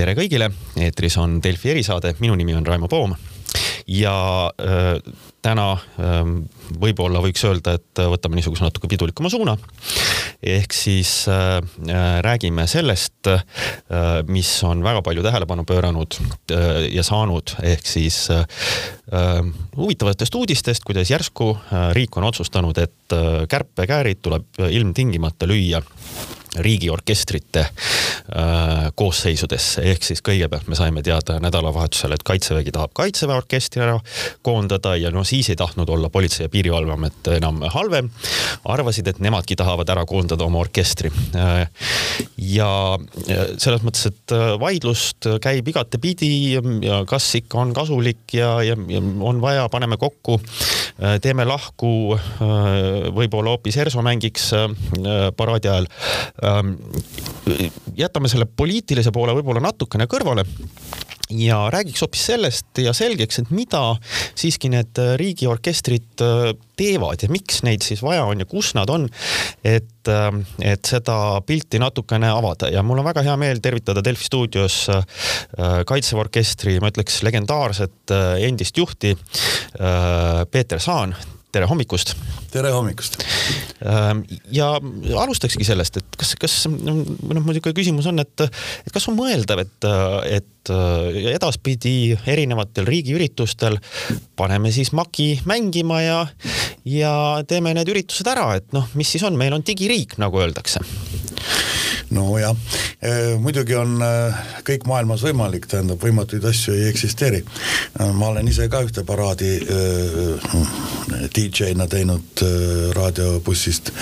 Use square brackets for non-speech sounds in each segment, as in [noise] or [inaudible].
tere kõigile, eetris on Delfi erisaade, minu nimi on Raimo Poom. Ja äh, täna äh, võib-olla võiks öelda, et võtame niisuguse natuke pidulikuma suuna. ehk siis äh, äh, räägime sellest äh,, mis on väga palju tähelepanu pööranud äh, ja saanud, ehk siis äh, äh huvitavatest uudistest, kuidas järsku äh, riik on otsustanud, et äh, kärpekäärid tuleb ilmtingimata lüüa riigiorkestrite äh, koosseisudesse, ehk siis kõigepealt me saime teada nädalavahetusel, et Kaitsevägi tahab Kaitseväe orkestri ära koondada ja no siis ei tahtnud olla Politsei- ja Piirivalveamet enam halvem. arvasid, et nemadki tahavad ära koondada oma orkestri äh,. ja selles mõttes, et äh, vaidlust käib igatepidi ja kas ikka on kasulik ja, ja, ja on vaja, paneme kokku, äh, teeme lahku, äh, võib-olla hoopis ERSO mängiks paraadi ajal jätame selle poliitilise poole võib-olla natukene kõrvale ja räägiks hoopis sellest ja selgeks, et mida siiski need riigiorkestrid äh, teevad ja miks neid siis vaja on ja kus nad on. et, äh, et seda pilti natukene avada ja mul on väga hea meel tervitada Delfi stuudios äh, Kaitseväe orkestri, ma ütleks legendaarset endist juhti Peeter Saan tere hommikust. tere hommikust. Ähm, ja alustakski sellest, et kas, kas noh, muidugi küsimus on, et, et kas on mõeldav, et, et edaspidi erinevatel riigiüritustel paneme siis MAK-i mängima ja, ja teeme need üritused ära, et noh, mis siis on, meil on digiriik, nagu öeldakse nojah, muidugi on kõik maailmas võimalik, tähendab, võimatuid asju ei eksisteeri. ma olen ise ka ühte paraadi DJ-na teinud raadiobussist,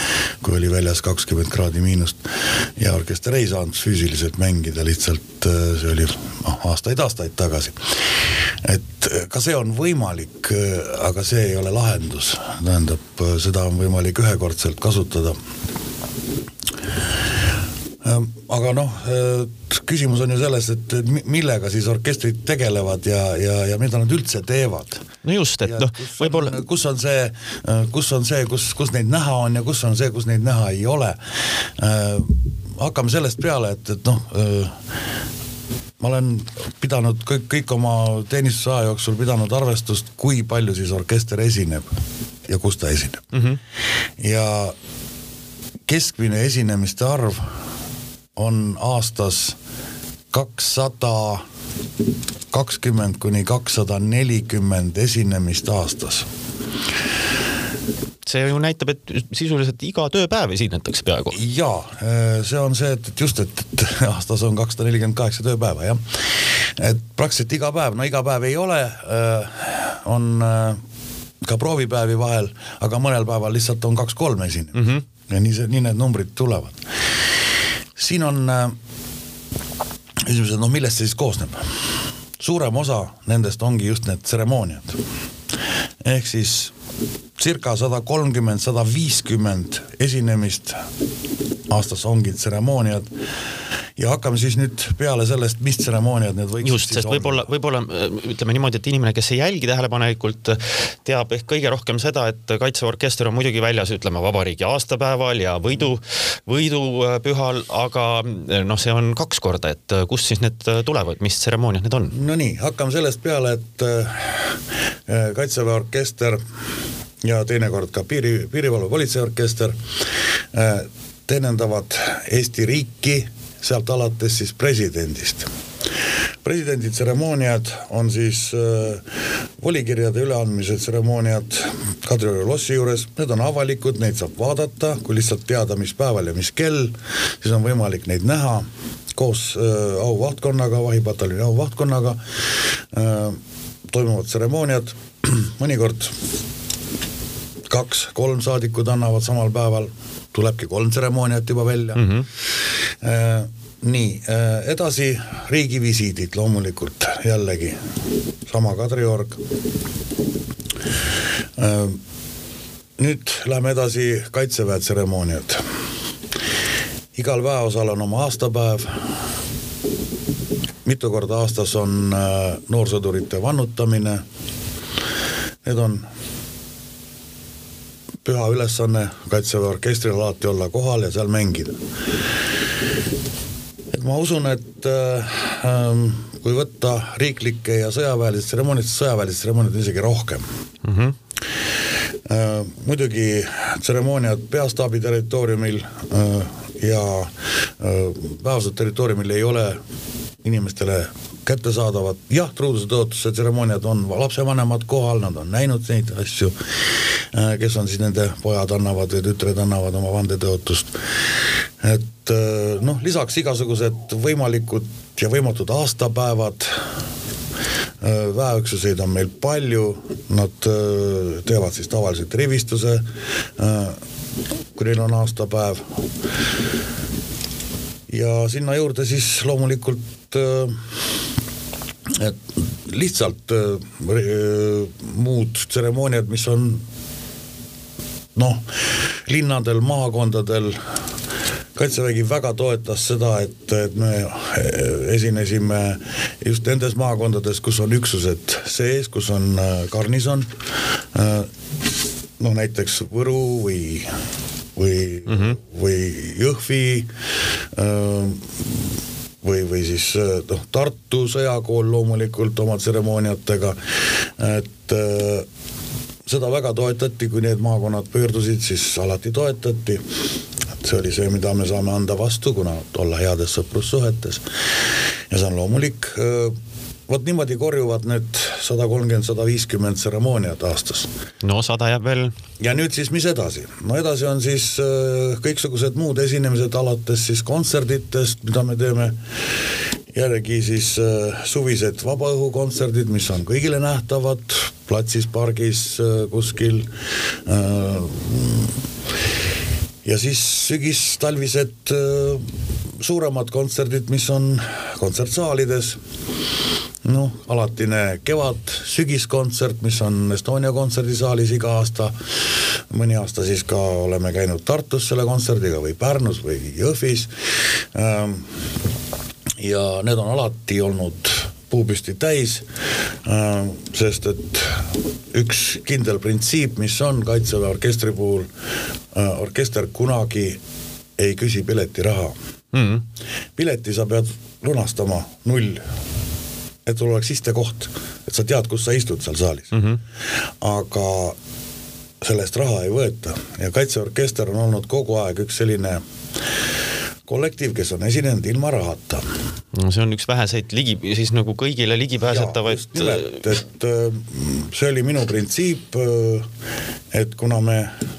kui oli väljas kakskümmend kraadi miinust ja orkester ei saanud füüsiliselt mängida, lihtsalt see oli noh, aastaid-aastaid tagasi. et ka see on võimalik, aga see ei ole lahendus, tähendab, seda on võimalik ühekordselt kasutada aga noh, küsimus on ju selles, et millega siis orkestrid tegelevad ja, ja, ja mida nad üldse teevad. no just, et noh, võib-olla. kus on see, eh, kus on see, kus, kus neid näha on ja kus on see, kus neid näha ei ole. Ehm, hakkame sellest peale, et, et noh eh, ma olen pidanud kõik, kõik oma teenistuse aja jooksul pidanud arvestust, kui palju siis orkester esineb ja kus ta esineb mm. -hmm. ja keskmine esinemiste arv on aastas kakssada kakskümmend kuni kakssada nelikümmend esinemist aastas see ju näitab, et sisuliselt iga tööpäev esinetakse peaaegu. ja see on see, et, et just, et, et [laughs] aastas on kakssada nelikümmend kaheksa tööpäeva jah. et praktiliselt iga päev, no iga päev ei ole, on ka proovipäevi vahel, aga mõnel päeval lihtsalt on kaks-kolm esinemist mm. -hmm. ja nii see, nii need numbrid tulevad siin on äh, esimesed, noh millest see siis koosneb? suurem osa nendest ongi just need tseremooniad. ehk siis circa sada kolmkümmend, sada viiskümmend esinemist aastas ongi tseremooniad ja hakkame siis nüüd peale sellest, mis tseremooniad need võiksid just, sest võib-olla, võib-olla ütleme niimoodi, et inimene, kes ei jälgi tähelepanelikult, teab ehk kõige rohkem seda, et Kaitseväe orkester on muidugi väljas, ütleme vabariigi aastapäeval ja võidu, võidupühal, aga noh, see on kaks korda, et kust siis need tulevad, mis tseremooniad need on? Nonii, hakkame sellest peale, et äh, Kaitseväe orkester ja teinekord ka piiri, piirivalve politseiorkester äh, teenindavad Eesti riiki sealt alates siis presidendist. presidendi tseremooniad on siis äh, volikirjade üleandmise tseremooniad Kadrioru lossi juures, need on avalikud, neid saab vaadata, kui lihtsalt teada, mis päeval ja mis kell, siis on võimalik neid näha koos äh, auvahtkonnaga, vahipataljoni auvahtkonnaga äh,. toimuvad tseremooniad, [clears throat] mõnikord kaks-kolm saadikut annavad samal päeval, tulebki kolm tseremooniat juba välja mm. -hmm nii, äh, edasi riigivisiidid loomulikult jällegi, sama Kadriorg. Äh, nüüd läheme edasi kaitseväe tseremooniad. igal väeosal on oma aastapäev. mitu korda aastas on noorsõdurite vannutamine. Need on püha ülesanne kaitseväe orkestril alati olla kohal ja seal mängida ma usun, et äh, ähm, kui võtta riiklikke ja sõjaväelisi tseremooniaid, siis sõjaväelisi tseremooniaid on isegi rohkem mm. -hmm. Äh, muidugi tseremooniad peastaabi territooriumil äh, ja äh, väevõidu territooriumil ei ole inimestele kättesaadavad, jah, truuduse tõotuse tseremooniad on lapsevanemad kohal, nad on näinud neid asju, äh, kes on siis nende pojad annavad või tütred annavad oma vandetõotust. et äh, noh, lisaks igasugused võimalikud ja võimatud aastapäevad äh, väeüksuseid on meil palju, nad teevad siis tavaliselt rivistuse, kui neil on aastapäev. ja sinna juurde siis loomulikult et lihtsalt äh, muud tseremooniad, mis on noh, linnadel, maakondadel kaitsevägi väga toetas seda, et, et me äh, esinesime just nendes maakondades, kus on üksused sees, kus on äh, garnison. noh, näiteks Võru või, või mm, -hmm. või Jõhvi või, või siis noh, Tartu sõjakool loomulikult oma tseremooniatega, et seda väga toetati, kui need maakonnad pöördusid, siis alati toetati. See oli see, mida me saame anda vastu, kuna olla heades sõprussuhetes. ja see on loomulik vot niimoodi korjuvad nüüd sada kolmkümmend, sada viiskümmend tseremooniat aastas. no sada jääb veel. ja nüüd siis, mis edasi? no edasi on siis kõiksugused muud esinemised, alates siis kontserditest, mida me teeme, järgi siis suvised vabaõhukontserdid, mis on kõigile nähtavad, platsis, pargis kuskil ja siis sügis-talvised äh, suuremad kontserdid, mis on kontsertsaalides noh, alatine kevad-sügiskontsert, mis on Estonia kontserdisaalis iga aasta. mõni aasta siis ka oleme käinud Tartus selle kontserdiga või Pärnus või Jõhvis. Ähm, ja need on alati olnud puupüsti täis, ähm, sest et üks kindel printsiip, mis on kaitseväe orkestri puhul, äh, orkester kunagi ei küsi piletiraha mm. -hmm. pileti sa pead lunastama null et sul oleks istekoht, et sa tead, kus sa istud seal saalis mm. -hmm. aga selle eest raha ei võeta ja Kaitseorkester on olnud kogu aeg üks selline kollektiiv, kes on esinenud ilma rahata. no see on üks väheseid ligi, siis nagu kõigile ligipääsetavaid. nimelt, et äh, see oli minu printsiip. Äh, et kuna me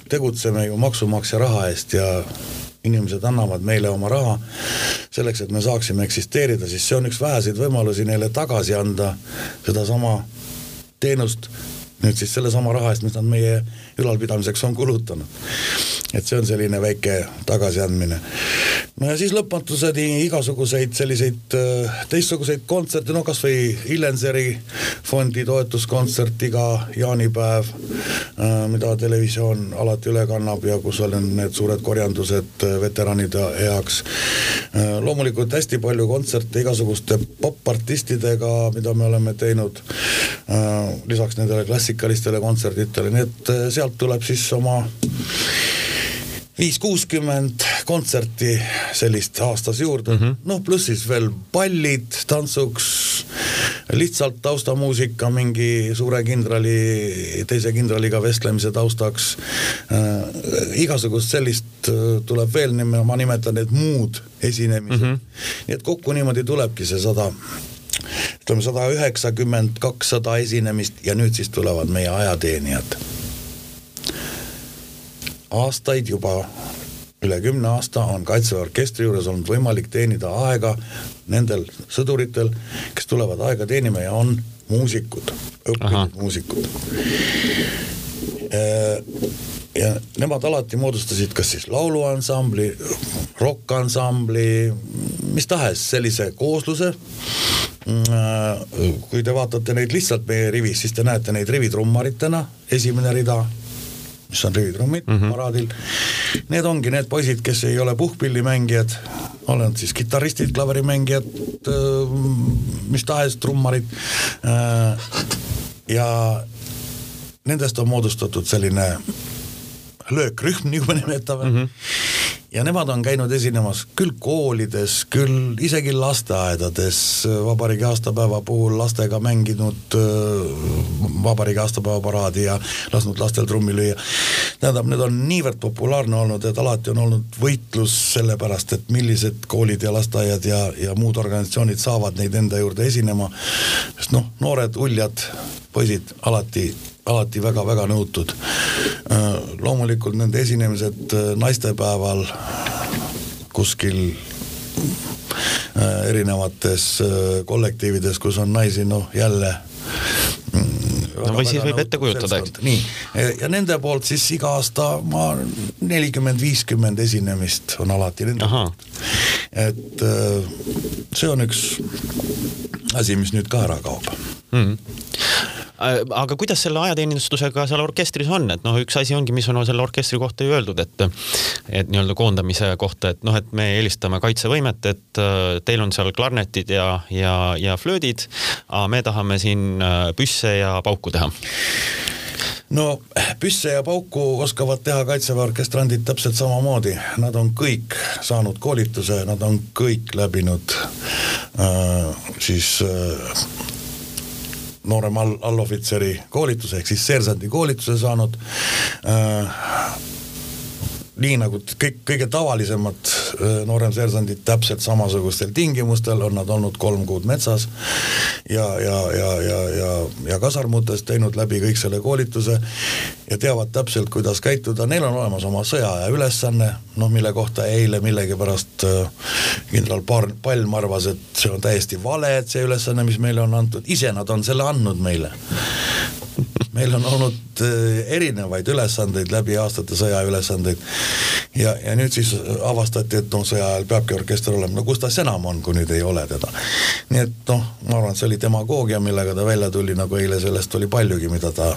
tegutseme ju maksumaksja raha eest ja inimesed annavad meile oma raha selleks, et me saaksime eksisteerida, siis see on üks väheseid võimalusi neile tagasi anda sedasama teenust nüüd siis sellesama raha eest, mis nad meie ülalpidamiseks on kulutanud. et see on selline väike tagasiandmine. No ja siis lõpmatuseni igasuguseid selliseid äh, teistsuguseid kontserte, no kasvõi Illenseri fondi toetuskontsert iga jaanipäev, äh, mida televisioon alati üle kannab ja kus on need suured korjandused äh, veteranide heaks. loomulikult hästi palju kontserte igasuguste popartistidega, mida me oleme teinud. lisaks nendele klassikalistele kontsertidele, nii et sealt tuleb siis oma viis, kuuskümmend kontserti sellist aastas juurde mm -hmm., noh pluss siis veel pallid tantsuks, lihtsalt taustamuusika mingi suure kindrali, teise kindraliga vestlemise taustaks äh,. igasugust sellist äh, tuleb veel, ma nimetan need muud esinemised mm. -hmm. nii et kokku niimoodi tulebki see sada ütleme sada üheksakümmend, kakssada esinemist ja nüüd siis tulevad meie ajateenijad. Aastaid juba üle kümne aasta on Kaitseväe orkestri juures olnud võimalik teenida aega nendel sõduritel, kes tulevad aega teenima ja on muusikud, õppinud muusikud. Äh, ja nemad alati moodustasid kas siis lauluansambli, rokkansambli, mis tahes sellise koosluse. Äh, kui te vaatate neid lihtsalt meie rivis, siis te näete neid rivitrummaritena, esimene rida, mis on rivitrummid mm -hmm. paraadil. Need ongi need poisid, kes ei ole puhkpillimängijad, olen siis kitarristid, klaverimängijad, mis tahes trummarid. Ja nendest on moodustatud selline löökrühm, nagu me nimetame mm. -hmm ja nemad on käinud esinemas küll koolides, küll isegi lasteaedades, vabariigi aastapäeva puhul lastega mänginud vabariigi aastapäeva paraadi ja lasknud lastel trummi lüüa. tähendab, need on niivõrd populaarne olnud, et alati on olnud võitlus selle pärast, et millised koolid ja lasteaiad ja, ja muud organisatsioonid saavad neid enda juurde esinema. sest noh, noored uljad poisid alati alati väga-väga nõutud. Äh, loomulikult nende esinemised äh, naistepäeval kuskil äh, erinevates kollektiivides, kus on naisi, noh jälle mm, no või siis võib ette kujutada, eks. nii, ja nende poolt siis iga aasta ma nelikümmend, viiskümmend esinemist on alati nende poolt. et see on üks asi, mis nüüd ka ära kaob mm. -hmm aga kuidas selle ajateenistusega seal orkestris on, et noh, üks asi ongi, mis on selle orkestri kohta ju öeldud, et et nii-öelda koondamise kohta, et noh, et me eelistame kaitsevõimet, et äh, teil on seal klarnetid ja, ja, ja flöödid, aga me tahame siin äh, püsse ja pauku teha. No püsse ja pauku oskavad teha kaitseväe orkestrandid täpselt samamoodi, nad on kõik saanud koolituse, nad on kõik läbinud äh, siis äh, noorema all, allohvitseri koolituse ehk siis seersandi koolituse saanud äh, nii nagu kõik kõige tavalisemad nooremseersandid täpselt samasugustel tingimustel on nad olnud kolm kuud metsas ja, ja, ja, ja, ja, ja kasarmutes teinud läbi kõik selle koolituse ja teavad täpselt, kuidas käituda, neil on olemas oma sõjaaja ülesanne, noh, mille kohta eile millegipärast kindral Palm arvas, et see on täiesti vale, et see ülesanne, mis meile on antud, ise nad on selle andnud meile meil on olnud äh, erinevaid ülesandeid läbi aastate, sõjaülesandeid. ja, ja nüüd siis avastati, et noh, sõja ajal peabki orkester olema, no kus ta siis enam on, kui nüüd ei ole teda. nii et noh, ma arvan, et see oli demagoogia, millega ta välja tuli, nagu eile sellest oli paljugi, mida ta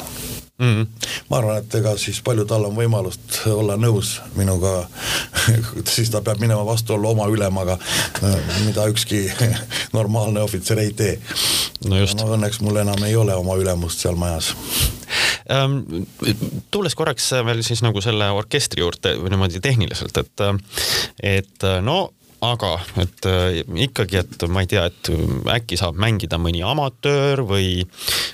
mm. -hmm. ma arvan, et ega siis palju tal on võimalust olla nõus minuga [laughs] siis ta peab minema vastuollu oma ülemaga, mida ükski [laughs] normaalne ohvitser ei tee. no no õnneks mul enam ei ole oma ülemust seal majas ähm,. tulles korraks veel siis nagu selle orkestri juurde või niimoodi tehniliselt, et, et no aga et äh, ikkagi, et ma ei tea, et äkki saab mängida mõni amatöör või,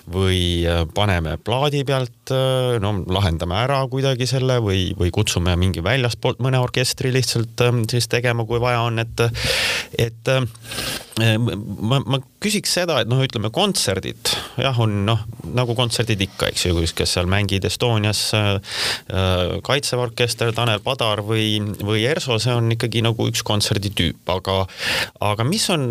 või äh, paneme plaadi pealt, äh, no lahendame ära kuidagi selle või, või kutsume mingi väljaspoolt mõne orkestri lihtsalt siis tegema, kui vaja on, et, et ma, ma küsiks seda, et noh, ütleme kontserdid jah, on noh, nagu kontserdid ikka, eks ju, kes seal mängid Estonias äh,, Kaitseväe orkester, Tanel Padar või, või ERSO, see on ikkagi nagu üks kontserditüüp, aga, aga mis on,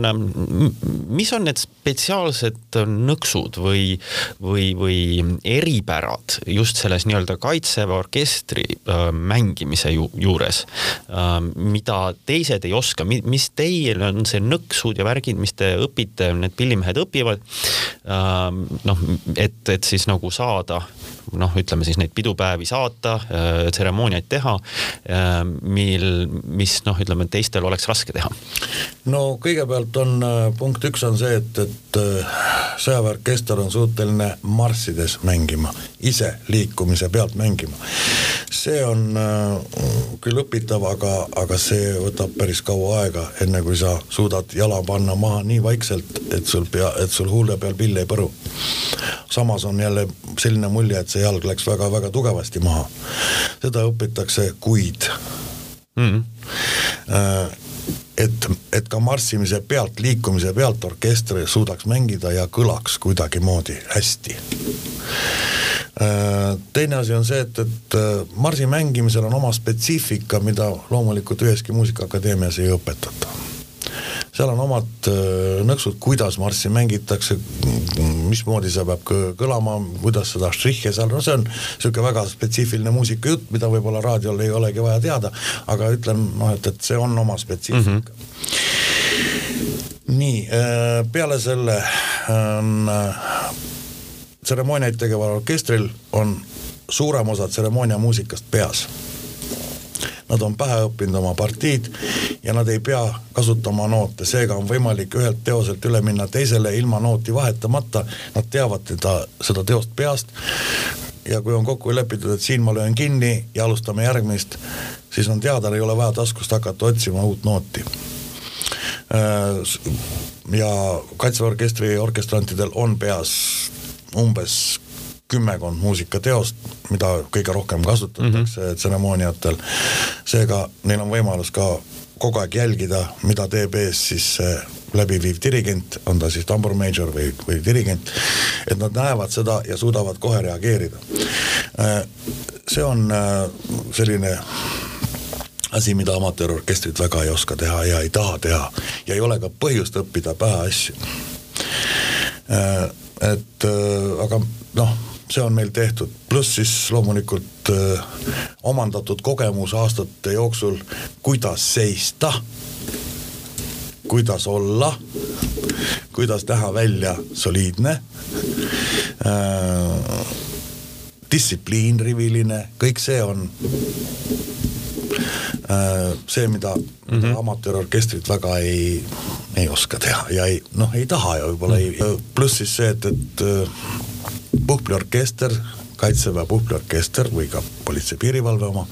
mis on need spetsiaalsed nõksud või, või, või eripärad just selles nii-öelda Kaitseväe orkestri äh, mängimise ju, juures äh,, mida teised ei oska, mis teil on see nõksud ja värk, värgid, mis te õpite, need pillimehed õpivad. Ähm, noh, et, et siis nagu saada noh, ütleme siis neid pidupäevi saata, äh, tseremooniaid teha, äh, mil, mis noh, ütleme teistel oleks raske teha. no kõigepealt on äh, punkt üks on see, et, et sõjaväeorkester on suuteline marssides mängima, ise liikumise pealt mängima. see on küll õpitav, aga, aga see võtab päris kaua aega, enne kui sa suudad jala panna maha nii vaikselt, et sul pea, et sul huule peal pill ei põru. samas on jälle selline mulje, et see jalg läks väga-väga tugevasti maha. seda õpitakse kuid mm. -hmm. et, et ka marssimise pealt, liikumise pealt orkester suudaks mängida ja kõlaks kuidagimoodi hästi äh, teine asi on see, et, et äh, marsi mängimisel on oma spetsiifika, mida loomulikult üheski muusikaakadeemias ei õpetata seal on omad äh, nõksud, kuidas marssi mängitakse, mismoodi see peab kõlama, kuidas seda štrihhe seal, no see on niisugune väga spetsiifiline muusikajutt, mida võib-olla raadiol ei olegi vaja teada, aga ütlen noh, et, et see on oma spetsiifika mm. -hmm. nii, äh, peale selle on tseremooniaid tegeval orkestril on suurem osa tseremoonia muusikast peas nad on pähe õppinud oma partiid ja nad ei pea kasutama noote, seega on võimalik ühelt teoselt üle minna teisele ilma nooti vahetamata. Nad teavad teda, seda teost peast ja kui on kokku lepitud, et siin ma löön kinni ja alustame järgmist, siis on teada, ei ole vaja taskust hakata otsima uut nooti. Äh, ja Kaitseväe orkestri orkestrantidel on peas umbes kümmekond muusikateost, mida kõige rohkem kasutatakse mm -hmm. tseremooniatel. seega neil on võimalus ka kogu aeg jälgida, mida teeb ees siis läbiviiv dirigent, on ta siis tambur major või, või dirigent, et nad näevad seda ja suudavad kohe reageerida. Äh, see on äh, selline asi, mida amatöörorkestrid väga ei oska teha ja ei taha teha ja ei ole ka põhjust õppida pähe asju. Et aga noh see on meil tehtud, pluss siis loomulikult öö, omandatud kogemus aastate jooksul, kuidas seista kuidas olla, kuidas näha välja soliidne äh,, distsipliin riviline, kõik see on äh, see, mida mm -hmm. amatöörorkestrid väga ei, ei oska teha ja ei noh, ei taha ja võib-olla mm -hmm. ei, pluss siis see, et, et puhkliorkester kaitseväe puhkliorkester või ka politsei piirivalve oma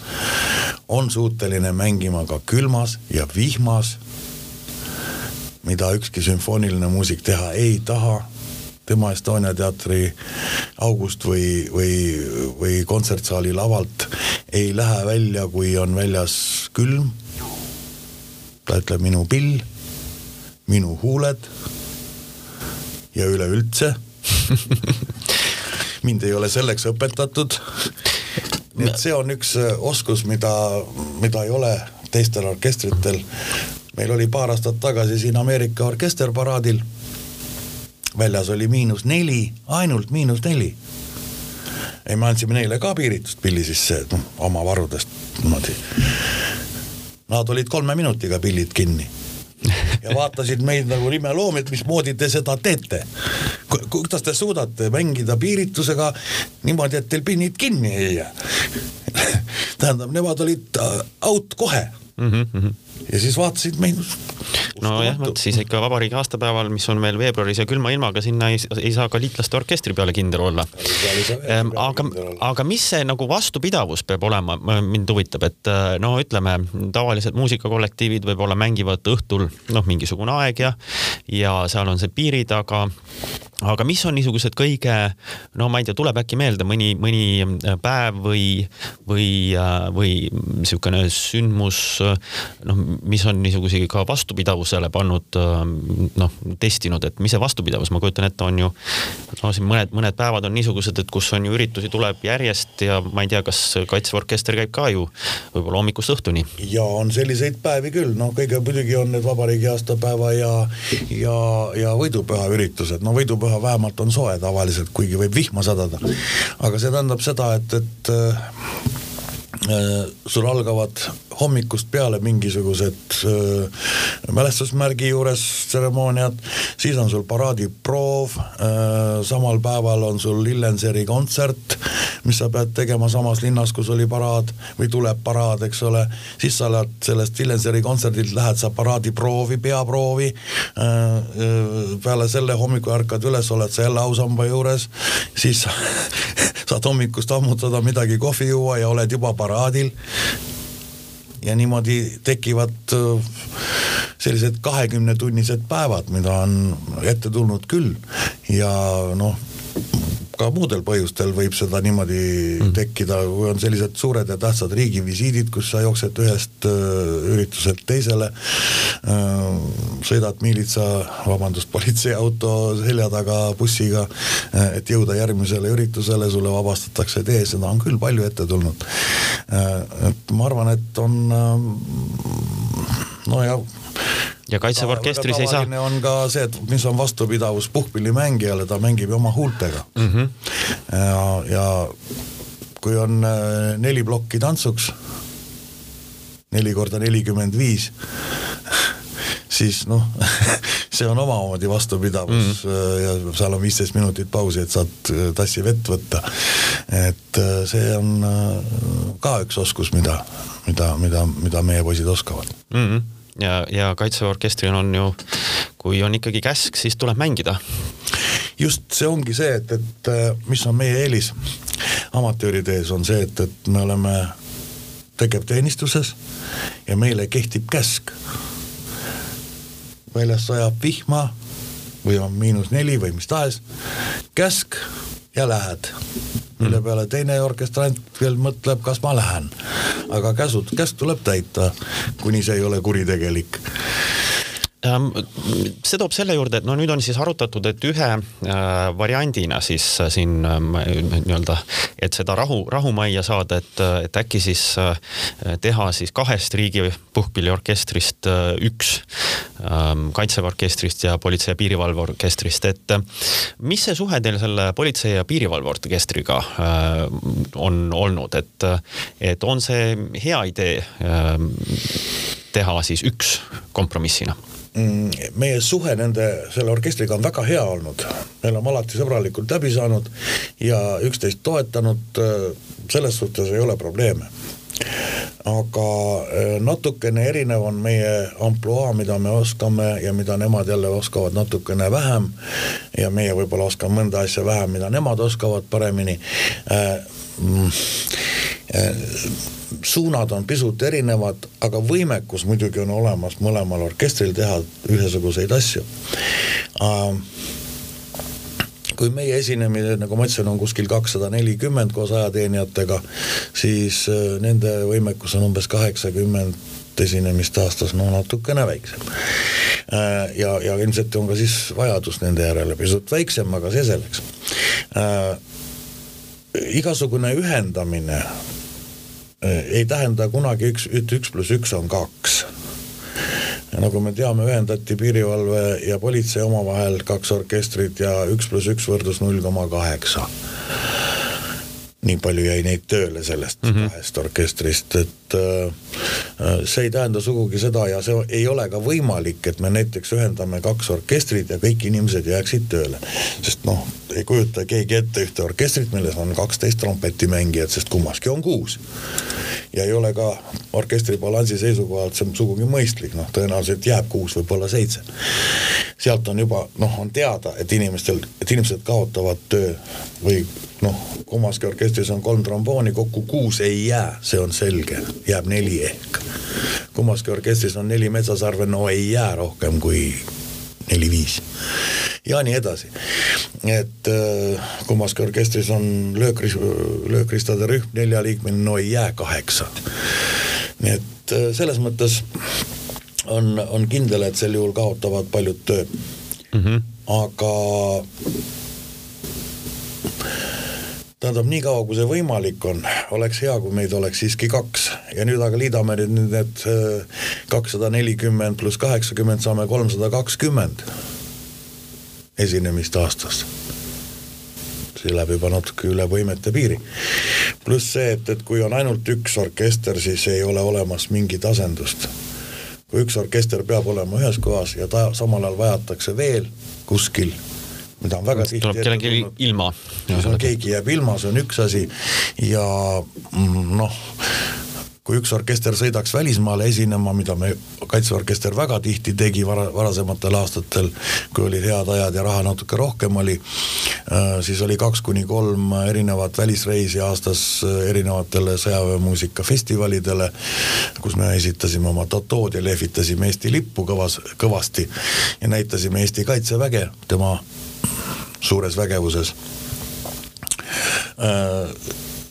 on suuteline mängima ka külmas ja vihmas mida ükski sümfooniline muusik teha ei taha tema Estonia teatri august või, või, või kontsertsaali lavalt ei lähe välja, kui on väljas külm. ta ütleb minu pill, minu huuled ja üleüldse [laughs] mind ei ole selleks õpetatud. nii et see on üks oskus, mida, mida ei ole teistel orkestritel meil oli paar aastat tagasi siin Ameerika orkesterparaadil. väljas oli miinus neli, ainult miinus neli. ei, me andsime neile ka piiritust pilli sisse, noh oma varudest niimoodi. Nad olid kolme minutiga pillid kinni ja vaatasid meid nagu imeloomi, et mismoodi te seda teete. kuidas te suudate mängida piiritusega niimoodi, et teil pinnid kinni ei jää tähendab, nemad olid äh, out kohe mm. -hmm. ja siis vaatasid meid. Nojah, vot siis ikka vabariigi aastapäeval, mis on veel veebruaris ja külma ilmaga, sinna ei, ei saa ka liitlaste orkestri peale kindel olla. Ehm, aga, aga mis see nagu vastupidavus peab olema, mind huvitab, et äh, no ütleme, tavalised muusikakollektiivid võib-olla mängivad õhtul noh, mingisugune aeg ja, ja seal on see piiri taga. Aga mis on niisugused kõige, no ma ei tea, tuleb äkki meelde mõni, mõni äh, päev või, või, äh, või niisugune sündmus, noh, mis on niisuguseid ka vastupidavusele pannud, äh, noh, testinud, et mis see vastupidavus, ma kujutan ette, on ju, no siin mõned, mõned päevad on niisugused, et kus on ju üritusi tuleb järjest ja ma ei tea, kas Kaitseväe orkester käib ka ju võib-olla hommikust õhtuni. ja on selliseid päevi küll, noh, kõige muidugi on need vabariigi aastapäeva ja, ja, ja võidupüha üritused, no võidupüha püha vähemalt on soe tavaliselt, kuigi võib vihma sadada. aga see tähendab seda, et, et äh, sul algavad hommikust peale mingisugused äh, mälestusmärgi juures tseremooniad, siis on sul paraadiproov äh,, samal päeval on sul Lillenseri kontsert, mis sa pead tegema samas linnas, kus oli paraad või tuleb paraad, eks ole, siis sa lähed sellest Lillenseri kontserdilt, lähed sa paraadiproovi, peaproovi äh,, äh peale selle hommikul ärkad üles, oled sa jälle ausamba juures, siis [laughs] saad hommikust ammutada midagi kohvi juua ja oled juba paraadil ja niimoodi tekivad äh, sellised kahekümnetunnised päevad, mida on ette tulnud küll. Ja noh ka muudel põhjustel võib seda niimoodi mm. tekkida, kui on sellised suured ja tähtsad riigivisiidid, kus sa jooksed ühest äh, ürituselt teisele äh,. sõidad miilitsa, vabandust, politseiauto selja taga bussiga äh,, et jõuda järgmisele üritusele, sulle vabastatakse tee, seda on küll palju ette tulnud et ma arvan, et on äh, no ja Kaitseväe orkestris ei saa. on ka see, et mis on vastupidavus puhkpillimängijale, ta mängib ju oma huultega mm. -hmm. ja, ja kui on äh, neli plokki tantsuks, neli korda nelikümmend viis, [laughs] siis noh [laughs] see on omamoodi vastupidavus mm. ja seal on viisteist minutit pausi, et saad äh, tassi vett võtta. et see on ka üks oskus, mida, mida, mida, mida meie poisid oskavad mm. -hmm ja, ja Kaitseväe orkestril on ju, kui on ikkagi käsk, siis tuleb mängida. just see ongi see, et, et äh, mis on meie eelis. amatööride ees, on see, et, et me oleme tegevteenistuses ja meile kehtib käsk. väljas sajab vihma või on miinus neli või mis tahes, käsk ja lähed. mille peale teine orkestrant veel mõtleb, kas ma lähen. aga käsud, käsk tuleb täita, kuni see ei ole kuritegelik see toob selle juurde, et no nüüd on siis arutatud, et ühe äh, variandina siis äh, siin ähm, nii-öelda, et seda rahu, rahumajja saada, et, et äkki siis äh, teha siis kahest riigi puhkpilliorkestrist üks ähm, kaitseväe orkestrist ja politsei ja piirivalve orkestrist, et mis see suhe teil selle politsei ja piirivalve orkestriga on olnud, et, et on see hea idee teha siis üks kompromissina? Mm, meie suhe nende, selle orkestriga on väga hea olnud, me oleme alati sõbralikult läbi saanud ja üksteist toetanud, selles suhtes ei ole probleeme aga äh, natukene erinev on meie ampluaa, mida me oskame ja mida nemad jälle oskavad natukene vähem. ja meie võib-olla oskame mõnda asja vähem, mida nemad oskavad paremini äh, mm, äh, suunad on pisut erinevad, aga võimekus muidugi on olemas mõlemal orkestril teha ühesuguseid asju. Uh, kui meie esinemine, nagu ma ütlesin, on kuskil kakssada nelikümmend koos ajateenijatega, siis uh, nende võimekus on umbes kaheksakümmend esinemist aastas, no natukene väiksem. Ja, ja ilmselt on ka siis vajadus nende järele pisut väiksem, aga see selleks. Igasugune ühendamine ei tähenda kunagi üks, et üks pluss üks on kaks. nagu me teame, ühendati piirivalve ja politsei omavahel kaks orkestrit ja üks pluss üks võrdus null koma kaheksa nii palju jäi neid tööle sellest mm -hmm. kahest orkestrist, et äh, see ei tähenda sugugi seda ja see ei ole ka võimalik, et me näiteks ühendame kaks orkestrit ja kõik inimesed jääksid tööle. sest noh, ei kujuta keegi ette ühte orkestrit, milles on kaksteist trompetimängijat, sest kummaski on kuus. ja ei ole ka orkestri balansi seisukohalt see sugugi mõistlik, noh tõenäoliselt jääb kuus, võib-olla seitse. sealt on juba noh, on teada, et inimestel, et inimesed kaotavad töö või noh, kummaski orkestris on kolm trombooni, kokku kuus ei jää, see on selge, jääb neli ehk. kummaski orkestris on neli metsasarve, no ei jää rohkem kui neli-viis ja nii edasi. et äh, kummaski orkestris on löökris-, löökristade rühm neljaliikmeline, no ei jää kaheksa. nii et äh, selles mõttes on, on kindel, et sel juhul kaotavad paljud töö mm. -hmm. aga tähendab, niikaua kui see võimalik on, oleks hea, kui meid oleks siiski kaks ja nüüd aga liidame nüüd need äh, kakssada nelikümmend pluss kaheksakümmend, saame kolmsada kakskümmend esinemist aastas see läheb juba natuke üle võimete piiri. pluss see, et, et kui on ainult üks orkester, siis ei ole olemas mingit asendust. kui üks orkester peab olema ühes kohas ja ta samal ajal vajatakse veel kuskil mida on väga tihti tuleb kellelgi ilma. keegi jääb ilma, see on üks asi ja mm, noh, kui üks orkester sõidaks välismaale esinema, mida me, Kaitseorkester väga tihti tegi vara, varasematel aastatel, kui olid head ajad ja raha natuke rohkem oli, äh, siis oli kaks kuni kolm erinevat välisreisi aastas äh, erinevatele sõjaväemuusika festivalidele, kus me esitasime oma tatood ja lehvitasime Eesti lippu kõvas, kõvasti ja näitasime Eesti Kaitseväge tema suures vägevuses äh,,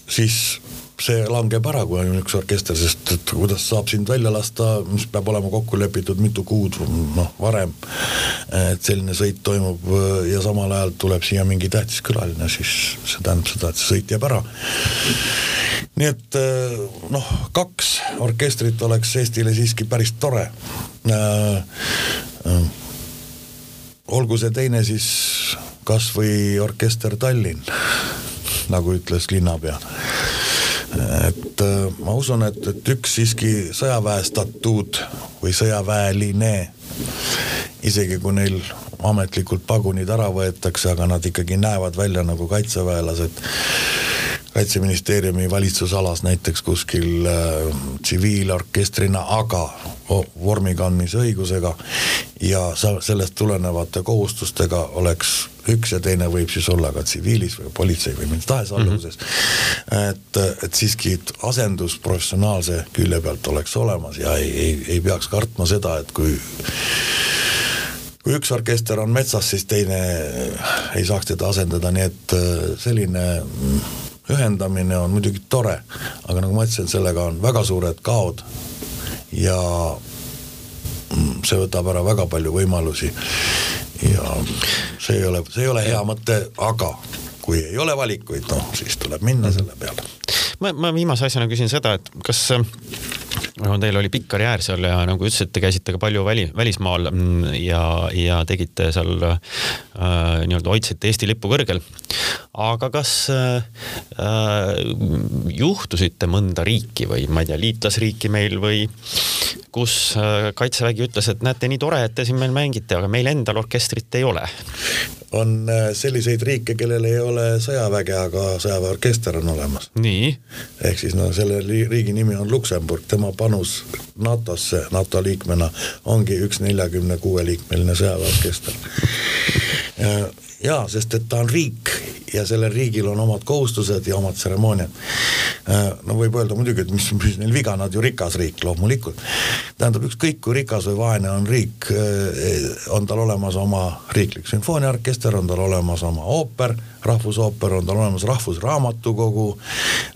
siis see langeb ära, kui on üks orkester, sest et kuidas saab sind välja lasta, mis peab olema kokku lepitud mitu kuud noh, varem. et selline sõit toimub ja samal ajal tuleb siia mingi tähtis külaline, siis see tähendab seda, et see sõit jääb ära. nii et äh, noh, kaks orkestrit oleks Eestile siiski päris tore äh,. Äh, olgu see teine siis kasvõi orkester Tallinn, nagu ütles linnapea. et äh, ma usun, et, et üks siiski sõjaväe statuut või sõjaväeline, isegi kui neil ametlikult pagunid ära võetakse, aga nad ikkagi näevad välja nagu kaitseväelased kaitseministeeriumi valitsusalas näiteks kuskil äh, tsiviilorkestrina äh,, aga vormi kandmise õigusega ja sellest tulenevate kohustustega oleks üks ja teine võib siis olla ka tsiviilis või politsei või mis tahes alluvuses mm. -hmm. et, et siiski asendus professionaalse külje pealt oleks olemas ja ei, ei, ei peaks kartma seda, et kui kui üks orkester on metsas, siis teine ei saaks teda asendada, nii et selline ühendamine on muidugi tore, aga nagu ma ütlesin, sellega on väga suured kaod ja see võtab ära väga palju võimalusi. Ja see ei ole, see ei ole hea mõte, aga kui ei ole valikuid, noh siis tuleb minna selle peale. ma, ma viimase asjana küsin seda, et kas no teil oli pikk karjäär seal ja nagu ütlesite, käisite ka palju väli, välismaal mm, ja, ja tegite seal äh, nii-öelda hoidsite Eesti lippu kõrgel. aga kas äh, juhtusite mõnda riiki või ma ei tea, liitlasriiki meil või kus äh, kaitsevägi ütles, et näete, nii tore, et te siin meil mängite, aga meil endal orkestrit ei ole? on äh, selliseid riike, kellel ei ole sõjaväge, aga sõjaväeorkester on olemas. nii? ehk siis no selle riigi nimi on Luksemburg, tema panus NATO-sse NATO liikmena ongi üks neljakümne kuue liikmeline sõjaväeorkester. Jaa, sest et ta on riik ja sellel riigil on omad kohustused ja omad tseremooniad. Äh, no võib öelda muidugi, et mis, mis neil viga, nad ju rikas riik, loomulikult. tähendab, ükskõik kui rikas või vaene on riik, äh, on tal olemas oma riiklik sümfooniaorkester, on tal olemas oma ooper, rahvusooper, on tal olemas rahvusraamatukogu,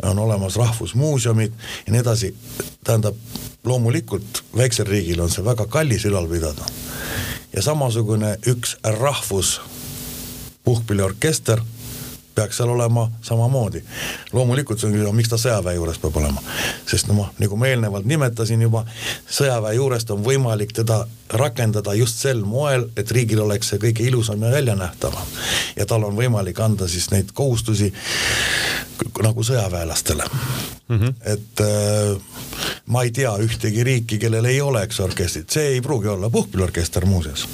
on olemas rahvusmuuseumid ja nii edasi. tähendab, loomulikult väiksel riigil on see väga kallis ülal pidada. ja samasugune üks rahvus puhkpilliorkester peaks seal olema samamoodi. loomulikult see on küsimus, miks ta sõjaväe juures peab olema, sest noh, nagu ma eelnevalt nimetasin juba, sõjaväe juurest on võimalik teda rakendada just sel moel, et riigil oleks see kõige ilusam ja väljanähtavam. ja tal on võimalik anda siis neid kohustusi nagu sõjaväelastele mm. -hmm. et äh, ma ei tea ühtegi riiki, kellel ei oleks orkestrit, see ei pruugi olla puhkpilliorkester muuseas.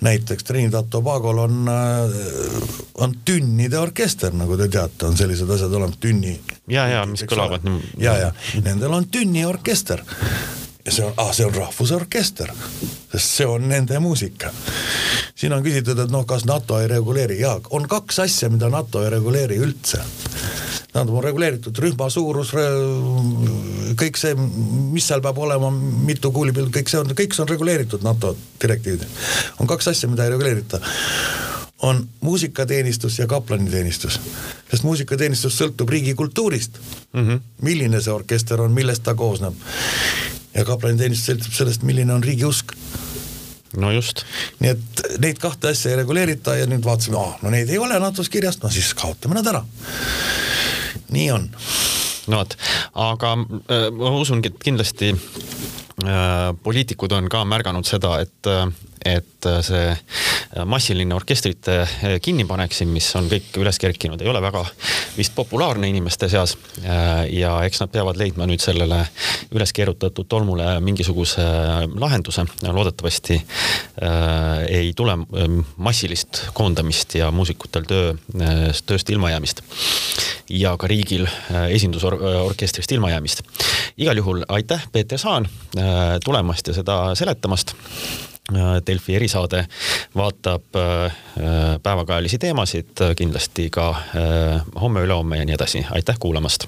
näiteks Trinidad Tobagol on äh,, on tünnide orkester, nagu te teate, on sellised asjad olemas, tünni. ja, ja mis kõlavad. ja, ja nendel on tünniorkester ja see on ah,, see on rahvusorkester, sest see on nende muusika. siin on küsitud, et noh, kas NATO ei reguleeri, jaa, on kaks asja, mida NATO ei reguleeri üldse tähendab, on reguleeritud rühma suurus, kõik see, mis seal peab olema, mitu kuulipildu, kõik see on, kõik see on reguleeritud NATO direktiividel. on kaks asja, mida ei reguleerita on muusikateenistus ja kaplaniteenistus. sest muusikateenistus sõltub riigi kultuurist mm. -hmm. milline see orkester on, millest ta koosneb. ja kaplaniteenistus sõltub sellest, milline on riigi usk no just. nii et neid kahte asja ei reguleerita ja nüüd vaatasime, no neid ei ole NATO-s kirjas, no siis kaotame nad ära nii on. no vot, aga äh, ma usun, et kindlasti äh, poliitikud on ka märganud seda, et äh, et äh, see äh, massiline orkestrite äh, kinnipanek siin, mis on kõik üles kerkinud, ei ole väga vist populaarne inimeste seas. ja eks nad peavad leidma nüüd sellele üles keerutatud tolmule mingisuguse lahenduse. loodetavasti ei tule massilist koondamist ja muusikutel töö, tööst ilmajäämist. ja ka riigil esindusorkestrist ilmajäämist. igal juhul aitäh, Peeter Saan tulemast ja seda seletamast Delfi erisaade vaatab äh, päevakajalisi teemasid kindlasti ka äh, homme, ülehomme ja nii edasi. aitäh kuulamast